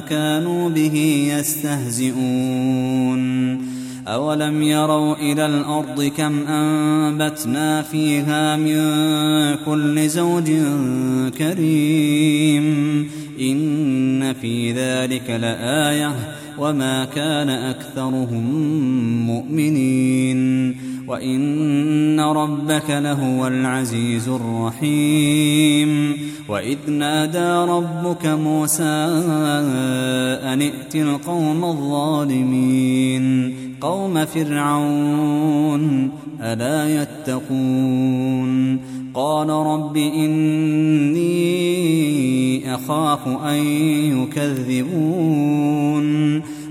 كانوا به يستهزئون أولم يروا إلى الأرض كم أنبتنا فيها من كل زوج كريم إن في ذلك لآية وما كان أكثرهم مؤمنين وإن ربك لهو العزيز الرحيم وإذ نادى ربك موسى أن ائت القوم الظالمين قوم فرعون ألا يتقون قال رب إني أخاف أن يكذبون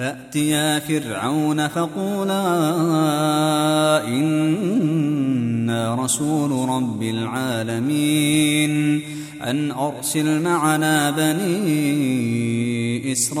فأتيا فرعون فقولا إنا رسول رب العالمين أن أرسل معنا بني إسرائيل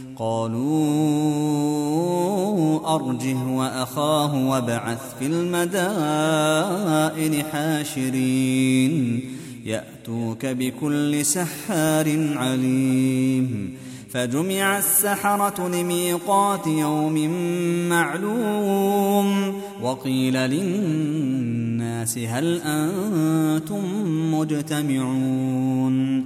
قالوا أرجه وأخاه وابعث في المدائن حاشرين يأتوك بكل سحار عليم. فجمع السحرة لميقات يوم معلوم وقيل للناس هل أنتم مجتمعون.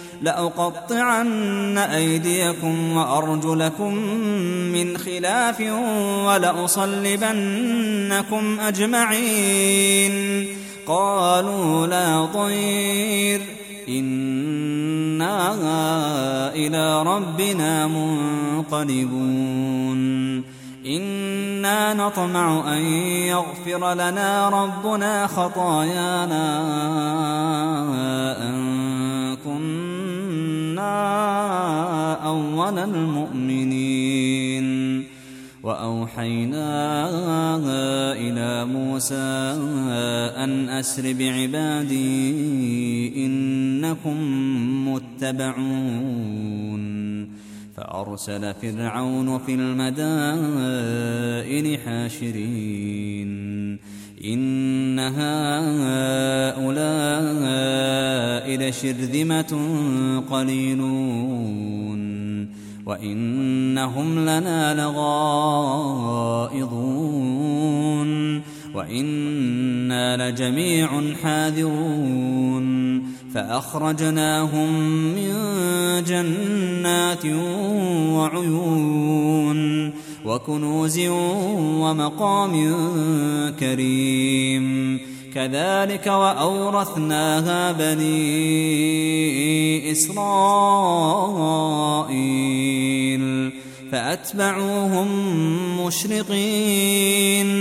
لأقطعن أيديكم وأرجلكم من خلاف ولأصلبنكم أجمعين. قالوا لا ضير إنا إلى ربنا منقلبون. إنا نطمع أن يغفر لنا ربنا خطايانا أن أول المؤمنين. وأوحينا إلى موسى أن أسر بعبادي إنكم متبعون. فأرسل فرعون في المدائن حاشرين. إن هؤلاء لشرذمة قليلون وإنهم لنا لغائظون وإنا لجميع حاذرون فأخرجناهم من جنات وعيون وكنوز ومقام كريم كذلك وأورثناها بني إسرائيل فأتبعوهم مشرقين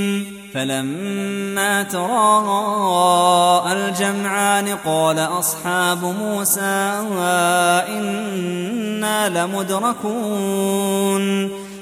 فلما تراءى الجمعان قال أصحاب موسى إنا لمدركون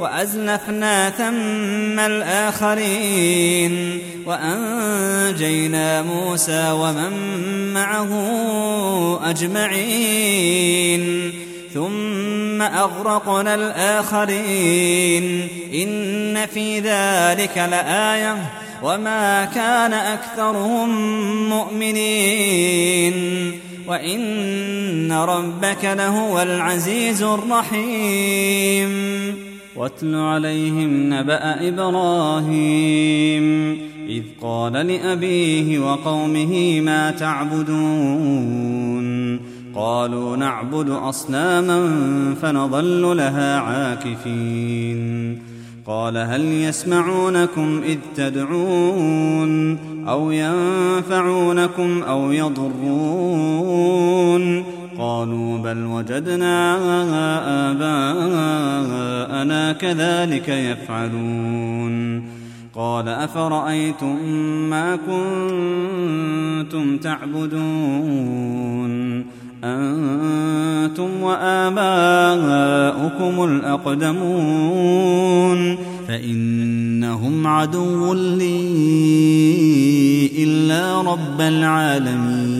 وأزلفنا ثم الآخرين وأنجينا موسى ومن معه أجمعين ثم أغرقنا الآخرين إن في ذلك لآية وما كان أكثرهم مؤمنين وإن ربك لهو العزيز الرحيم واتل عليهم نبأ إبراهيم. إذ قال لأبيه وقومه ما تعبدون. قالوا نعبد أصناما فنظل لها عاكفين. قال هل يسمعونكم إذ تدعون أو ينفعونكم أو يضرون. قالوا بل وجدنا آباءنا كذلك يفعلون. قال أفرأيتم ما كنتم تعبدون؟ أنتم وآباؤكم الأقدمون. فإنهم عدو لي إلا رب العالمين.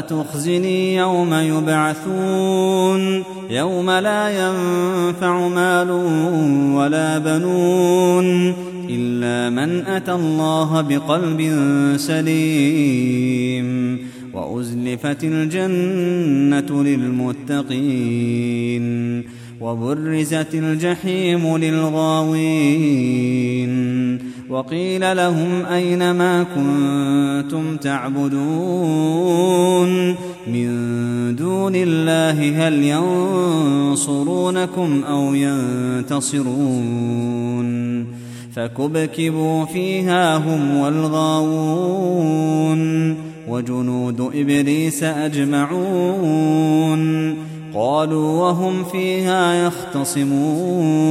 تخزني يوم يبعثون يوم لا ينفع مال ولا بنون إلا من أتى الله بقلب سليم وأزلفت الجنة للمتقين وبرزت الجحيم للغاوين وقيل لهم أين ما كنتم تعبدون من دون الله هل ينصرونكم أو ينتصرون فكبكبوا فيها هم والغاوون وجنود إبليس أجمعون قالوا وهم فيها يختصمون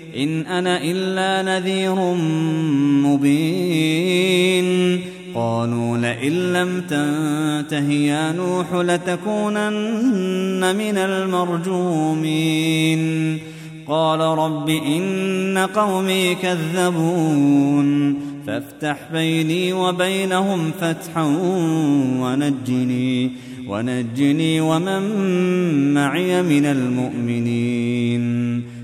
إن أنا إلا نذير مبين. قالوا لئن لم تنته يا نوح لتكونن من المرجومين. قال رب إن قومي كذبون. فافتح بيني وبينهم فتحا ونجني ونجني ومن معي من المؤمنين.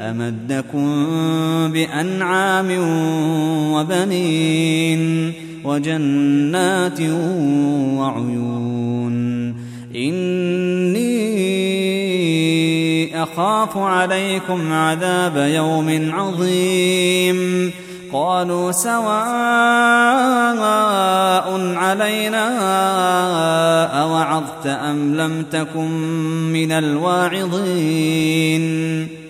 أمدكم بأنعام وبنين وجنات وعيون إني أخاف عليكم عذاب يوم عظيم قالوا سواء علينا أوعظت أم لم تكن من الواعظين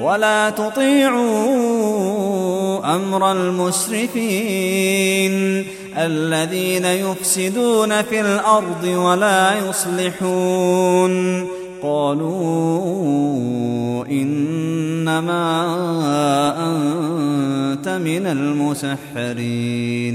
ولا تطيعوا أمر المسرفين الذين يفسدون في الأرض ولا يصلحون. قالوا إنما أنت من المسحرين.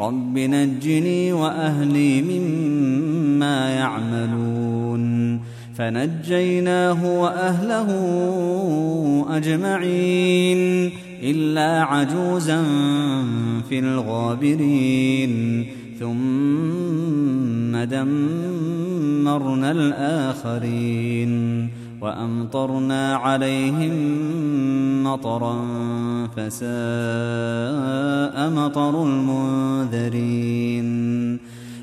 رب نجني وأهلي مما يعملون. فنجيناه وأهله أجمعين إلا عجوزا في الغابرين. ثم دمرنا الآخرين. وأمطرنا عليهم مطرا فساء مطر المنذرين.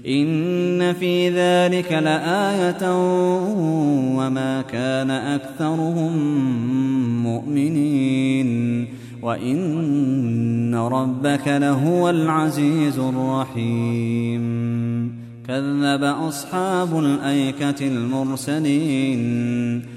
إن في ذلك لآية وما كان أكثرهم مؤمنين. وإن ربك لهو العزيز الرحيم. كذب أصحاب الأيكة المرسلين.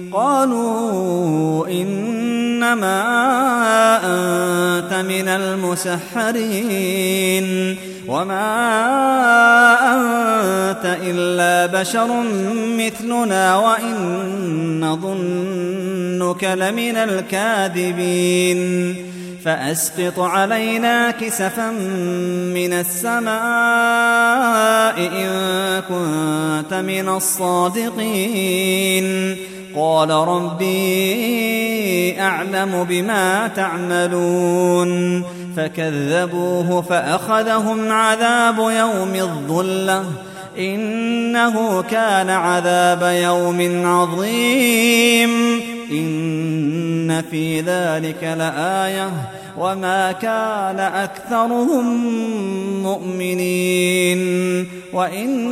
قالوا إنما أنت من المسحرين وما أنت إلا بشر مثلنا وإن نظنك لمن الكاذبين فأسقط علينا كسفا من السماء إن كنت من الصادقين قال ربي أعلم بما تعملون. فكذبوه فأخذهم عذاب يوم الظلة. إنه كان عذاب يوم عظيم. إن في ذلك لآية. وما كان أكثرهم مؤمنين. وإن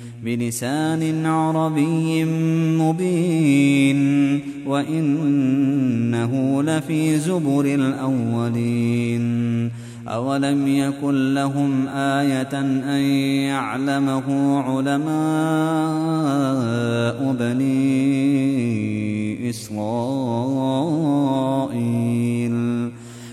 بلسان عربي مبين وإنه لفي زبر الأولين. أولم يكن لهم آية أن يعلمه علماء بني إسرائيل؟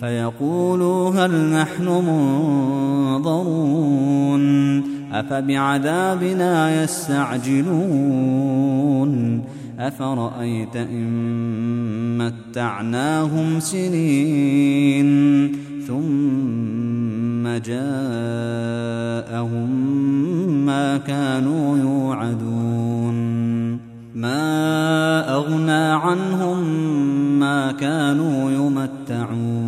فيقولوا هل نحن منظرون أفبعذابنا يستعجلون أفرأيت إن متعناهم سنين ثم جاءهم ما كانوا يوعدون ما أغنى عنهم ما كانوا يمتعون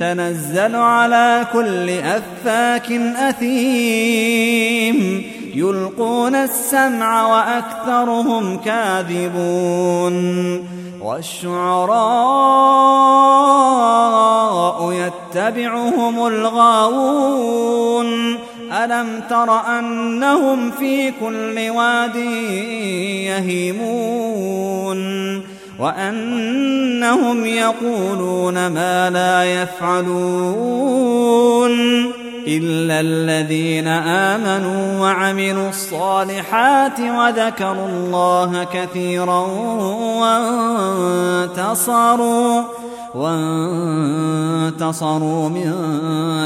تنزل على كل أفاك أثيم. يلقون السمع وأكثرهم كاذبون. والشعراء يتبعهم الغاوون. ألم تر أنهم في كل واد يهيمون؟ وأنهم يقولون ما لا يفعلون إلا الذين آمنوا وعملوا الصالحات وذكروا الله كثيرا وانتصروا وانتصروا من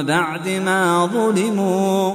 بعد ما ظلموا